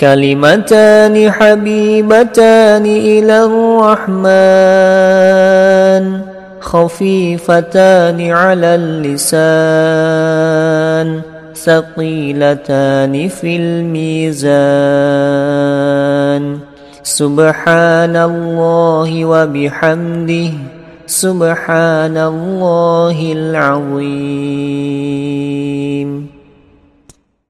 كلمتان حبيبتان إلى الرحمن خفيفتان على اللسان ثقيلتان في الميزان. سبحان الله وبحمده سبحان الله العظيم.